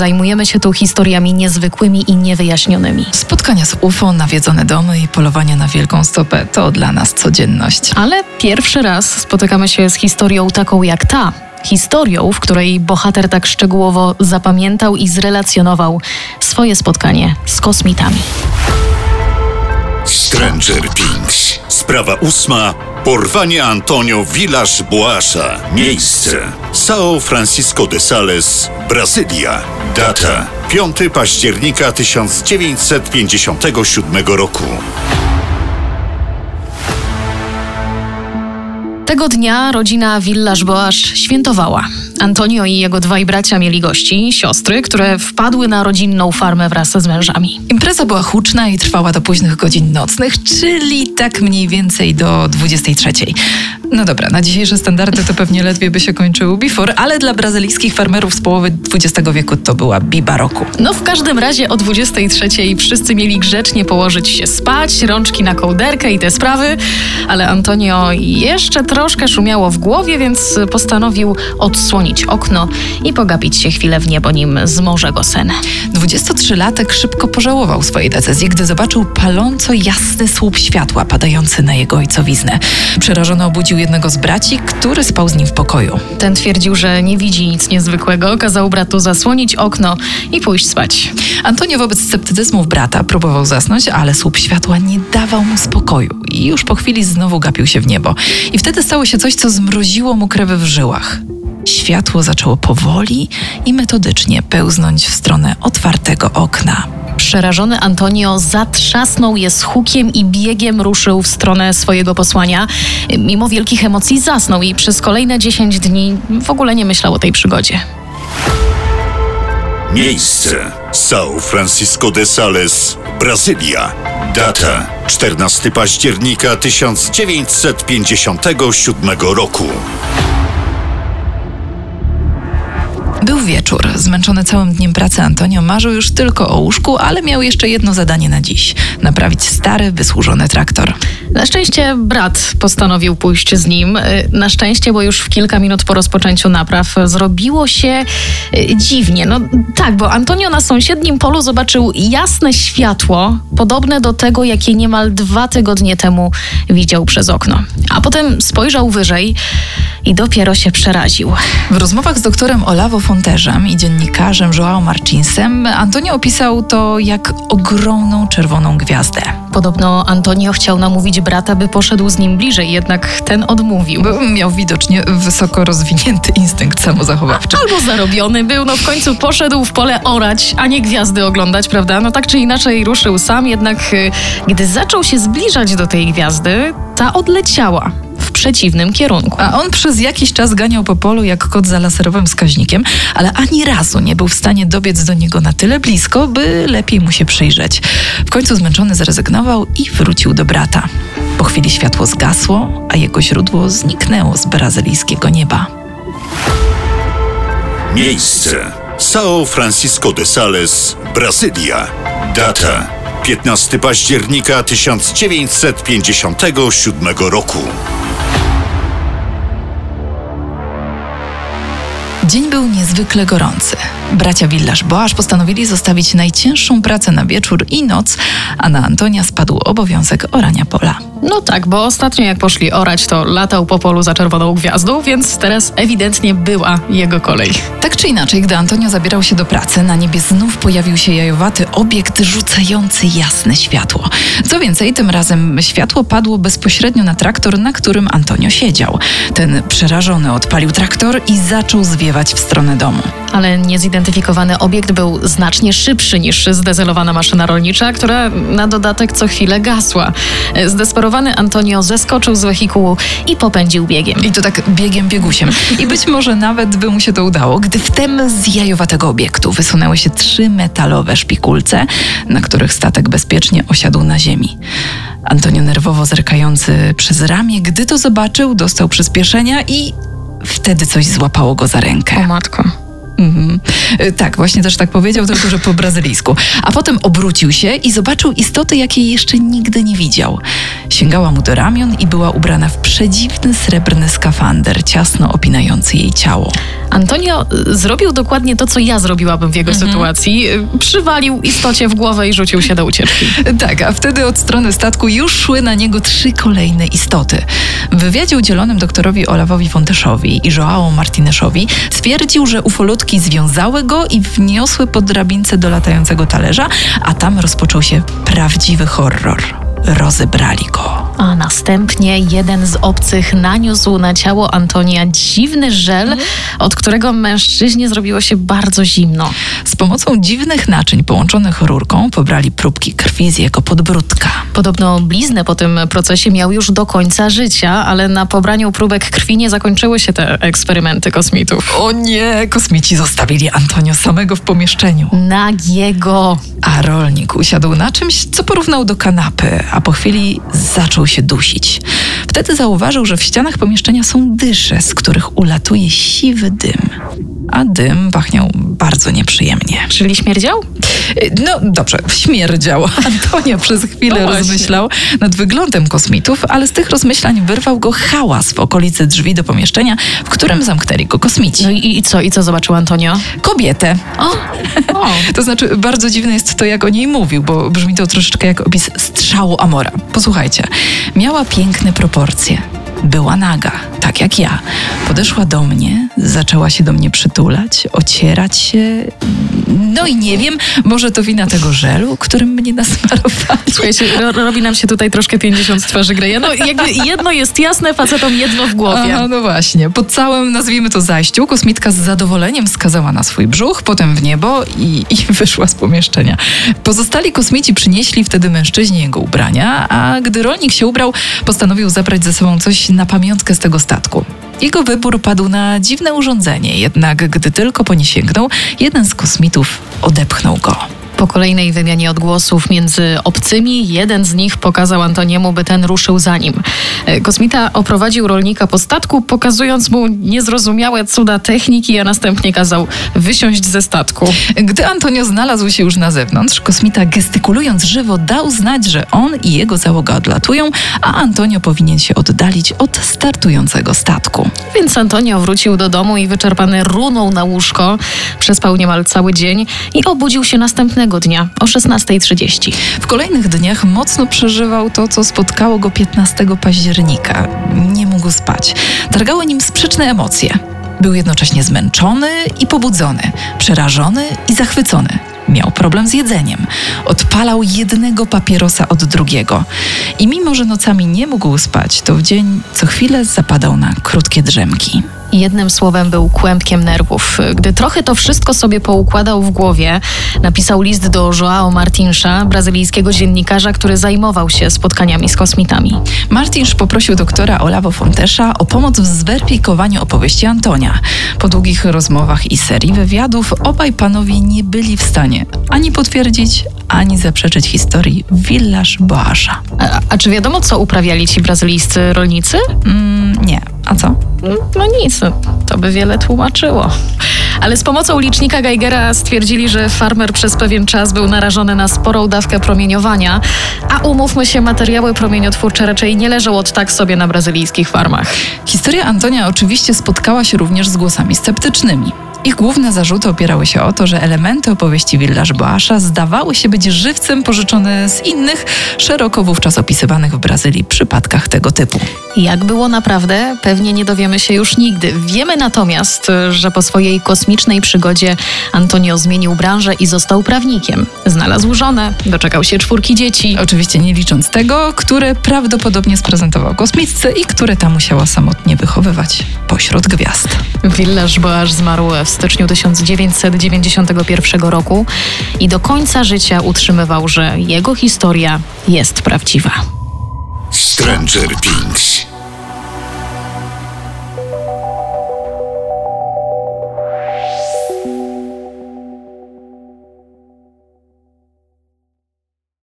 zajmujemy się tu historiami niezwykłymi i niewyjaśnionymi. Spotkania z UFO, nawiedzone domy i polowania na wielką stopę to dla nas codzienność. Ale pierwszy raz spotykamy się z historią taką jak ta. Historią, w której bohater tak szczegółowo zapamiętał i zrelacjonował swoje spotkanie z kosmitami. Stranger Things. Sprawa ósma. Porwanie Antonio Villas Boasza. Miejsce. São Francisco de Sales, Brazylia. Data. 5 października 1957 roku. Tego dnia rodzina Villaż Boasz świętowała. Antonio i jego dwaj bracia mieli gości, siostry, które wpadły na rodzinną farmę wraz z mężami. Impreza była huczna i trwała do późnych godzin nocnych, czyli tak mniej więcej do 23. No dobra, na dzisiejsze standardy to pewnie ledwie by się kończył before, ale dla brazylijskich farmerów z połowy XX wieku to była biba roku. No w każdym razie o 23 wszyscy mieli grzecznie położyć się spać, rączki na kołderkę i te sprawy, ale Antonio jeszcze troszkę szumiało w głowie, więc postanowił odsłonić okno i pogapić się chwilę w niebo, nim zmoże go sen. 23-latek szybko pożałował swojej decyzji, gdy zobaczył paląco jasny słup światła padający na jego ojcowiznę. Przerażony obudził jednego z braci, który spał z nim w pokoju. Ten twierdził, że nie widzi nic niezwykłego, kazał bratu zasłonić okno i pójść spać. Antonio wobec sceptycyzmów brata próbował zasnąć, ale słup światła nie dawał mu spokoju i już po chwili znowu gapił się w niebo. I wtedy stało się coś, co zmroziło mu krew w żyłach. Światło zaczęło powoli i metodycznie pełznąć w stronę otwartego okna. Przerażony Antonio zatrzasnął je z hukiem i biegiem ruszył w stronę swojego posłania. Mimo wielkich emocji zasnął i przez kolejne 10 dni w ogóle nie myślał o tej przygodzie. Miejsce. São Francisco de Sales, Brazylia. Data. 14 października 1957 roku. Wieczór. Zmęczony całym dniem pracy Antonio marzył już tylko o łóżku, ale miał jeszcze jedno zadanie na dziś. Naprawić stary, wysłużony traktor. Na szczęście brat postanowił pójść z nim. Y, Na szczęście, bo już w kilka minut po rozpoczęciu napraw zrobiło się y, dziwnie. No tak, bo Antonio na sąsiednim polu zobaczył jasne światło, podobne do tego, jakie niemal dwa tygodnie temu widział przez okno. A potem spojrzał wyżej i dopiero się przeraził. W rozmowach z doktorem Olavo Fonterzem i dziennikarzem João Marcinsem Antonio opisał to jak ogromną czerwoną gwiazdę. Podobno Antonio chciał namówić brata, by poszedł z nim bliżej, jednak ten odmówił. Bo miał widocznie wysoko rozwinięty instynkt samozachowawczy. Albo zarobiony był, no w końcu poszedł w pole orać, a nie gwiazdy oglądać, prawda? No tak czy inaczej ruszył sam, jednak y, gdy zaczął się zbliżać do tej gwiazdy, ta odleciała przeciwnym kierunku. A on przez jakiś czas ganiał po polu jak kot za laserowym wskaźnikiem, ale ani razu nie był w stanie dobiec do niego na tyle blisko, by lepiej mu się przyjrzeć. W końcu zmęczony zrezygnował i wrócił do brata. Po chwili światło zgasło, a jego źródło zniknęło z brazylijskiego nieba. Miejsce. São Francisco de Sales, Brazylia. Data. 15 października 1957 roku. Dzień był niezwykle gorący. Bracia Villaż Boasz postanowili zostawić najcięższą pracę na wieczór i noc, a na Antonia spadł obowiązek orania pola. No tak, bo ostatnio jak poszli orać, to latał po polu za czerwoną gwiazdą, więc teraz ewidentnie była jego kolej. Tak czy inaczej, gdy Antonio zabierał się do pracy, na niebie znów pojawił się jajowaty obiekt rzucający jasne światło. Co więcej, tym razem światło padło bezpośrednio na traktor, na którym Antonio siedział. Ten przerażony odpalił traktor i zaczął zwiewać w stronę domu. Ale niezidentyfikowany obiekt był znacznie szybszy niż zdezelowana maszyna rolnicza, która na dodatek co chwilę gasła. Zdesperowany Antonio zeskoczył z wehikułu i popędził biegiem. I to tak biegiem biegusiem. I być może nawet by mu się to udało, gdy wtem z jajowatego obiektu wysunęły się trzy metalowe szpikulce, na których statek bezpiecznie osiadł na ziemi. Antonio nerwowo zerkający przez ramię, gdy to zobaczył, dostał przyspieszenia i wtedy coś złapało go za O rękę. matko. Mhm. Y, Tak, właśnie też tak powiedział, tylko że po brazylijsku. A potem obrócił się i zobaczył istoty, jakiej jeszcze nigdy nie widział. Sięgała mu do ramion i była ubrana w przedziwny srebrny skafander, ciasno opinający jej ciało. Antonio y, zrobił dokładnie to, co ja zrobiłabym w jego sytuacji. Y, Przywalił istocie w głowę i rzucił się do ucieczki. Tak, a wtedy od strony statku już szły na niego trzy kolejne istoty. W wywiadzie udzielonym doktorowi Olawowi Fonteszowi i Joao Martinezzowi stwierdził, że ufolutki związały go i wniosły pod drabince do latającego talerza, a tam rozpoczął się prawdziwy horror. Rozebrali go. Następnie jeden z obcych naniósł na ciało Antonia dziwny żel, od którego mężczyźnie zrobiło się bardzo zimno. Z pomocą dziwnych naczyń połączonych rurką pobrali próbki krwi z jego podbródka. Podobno bliznę po tym procesie miał już do końca życia, ale na pobraniu próbek krwi nie zakończyły się te eksperymenty kosmitów. O nie, kosmici zostawili Antonio samego w pomieszczeniu. Nagiego. A rolnik usiadł na czymś, co porównał do kanapy, a po chwili zaczął się dusić. Wtedy zauważył, że w ścianach pomieszczenia są dysze, z których ulatuje siwy dym. A dym pachniał bardzo nieprzyjemnie. Czyli śmierdział? Y, No dobrze, śmierdział. Antonio przez chwilę No rozmyślał nad wyglądem kosmitów, ale z tych rozmyślań wyrwał go hałas w okolicy drzwi do pomieszczenia, w którym zamknęli go kosmici. No i, i co? I co zobaczył Antonio? Kobietę. O, o. To znaczy, bardzo dziwne jest to, jak o niej mówił, bo brzmi to troszeczkę jak opis strzału Amora. Posłuchajcie. Miała piękne proporcje. Była naga, tak jak ja. Podeszła do mnie, zaczęła się do mnie przytulać, ocierać się. No i nie wiem, może to wina tego żelu, którym mnie nasmarowali. Słuchajcie, ro, robi nam się tutaj troszkę 50 twarzy Greja. No jakby jedno jest jasne, facetom jedno w głowie. Aha, no właśnie. Po całym, nazwijmy to zajściu, kosmitka z zadowoleniem skazała na swój brzuch, potem w niebo i, i wyszła z pomieszczenia. Pozostali kosmici przynieśli wtedy mężczyźnie jego ubrania, a gdy rolnik się ubrał, postanowił zabrać ze sobą coś na pamiątkę z tego statku. Jego wybór padł na dziwne urządzenie, jednak gdy tylko po nie sięgnął, jeden z kosmitów odepchnął go. Po kolejnej wymianie odgłosów między obcymi, jeden z nich pokazał Antoniemu, by ten ruszył za nim. E, Kosmita oprowadził rolnika po statku, pokazując mu niezrozumiałe cuda techniki, a następnie kazał wysiąść ze statku. Gdy Antonio znalazł się już na zewnątrz, kosmita gestykulując żywo dał znać, że on i jego załoga odlatują, a Antonio powinien się oddalić od startującego statku. Więc Antonio wrócił do domu i wyczerpany runął na łóżko. Przespał niemal cały dzień i obudził się następnego dnia o 16.30. W kolejnych dniach mocno przeżywał to, co spotkało go 15 października. Nie mógł spać. Targały nim sprzeczne emocje. Był jednocześnie zmęczony i pobudzony, przerażony i zachwycony. Miał problem z jedzeniem. Odpalał jednego papierosa od drugiego. I mimo, że nocami nie mógł spać, to w dzień co chwilę zapadał na krótkie drzemki. Jednym słowem był kłębkiem nerwów. Gdy trochę to wszystko sobie poukładał w głowie, napisał list do Joao Martinsza, brazylijskiego dziennikarza, który zajmował się spotkaniami z kosmitami. Martinsz poprosił doktora Olavo Fontesza o pomoc w zweryfikowaniu opowieści Antonia. Po długich rozmowach i serii wywiadów obaj panowie nie byli w stanie ani potwierdzić, ani zaprzeczyć historii Village Boasza. A, a czy wiadomo, co uprawiali ci brazylijscy rolnicy? Mm, nie. A co? No nic, to by wiele tłumaczyło. Ale z pomocą licznika Geigera stwierdzili, że farmer przez pewien czas był narażony na sporą dawkę promieniowania, a umówmy się, materiały promieniotwórcze raczej nie leżą od tak sobie na brazylijskich farmach. Historia Antonia oczywiście spotkała się również z głosami sceptycznymi. Ich główne zarzuty opierały się o to, że elementy opowieści Village Boasza zdawały się być żywcem pożyczone z innych, szeroko wówczas opisywanych w Brazylii przypadkach tego typu. Jak było naprawdę, pewnie nie dowiemy się już nigdy. Wiemy natomiast, że po swojej kosmicznej przygodzie Antonio zmienił branżę i został prawnikiem. Znalazł żonę, doczekał się czwórki dzieci. Oczywiście nie licząc tego, które prawdopodobnie sprezentował kosmitce i które ta musiała samotnie wychowywać pośród gwiazd. Village Boasz zmarł w styczniu 1991 roku i do końca życia utrzymywał, że jego historia jest prawdziwa. Stranger Things.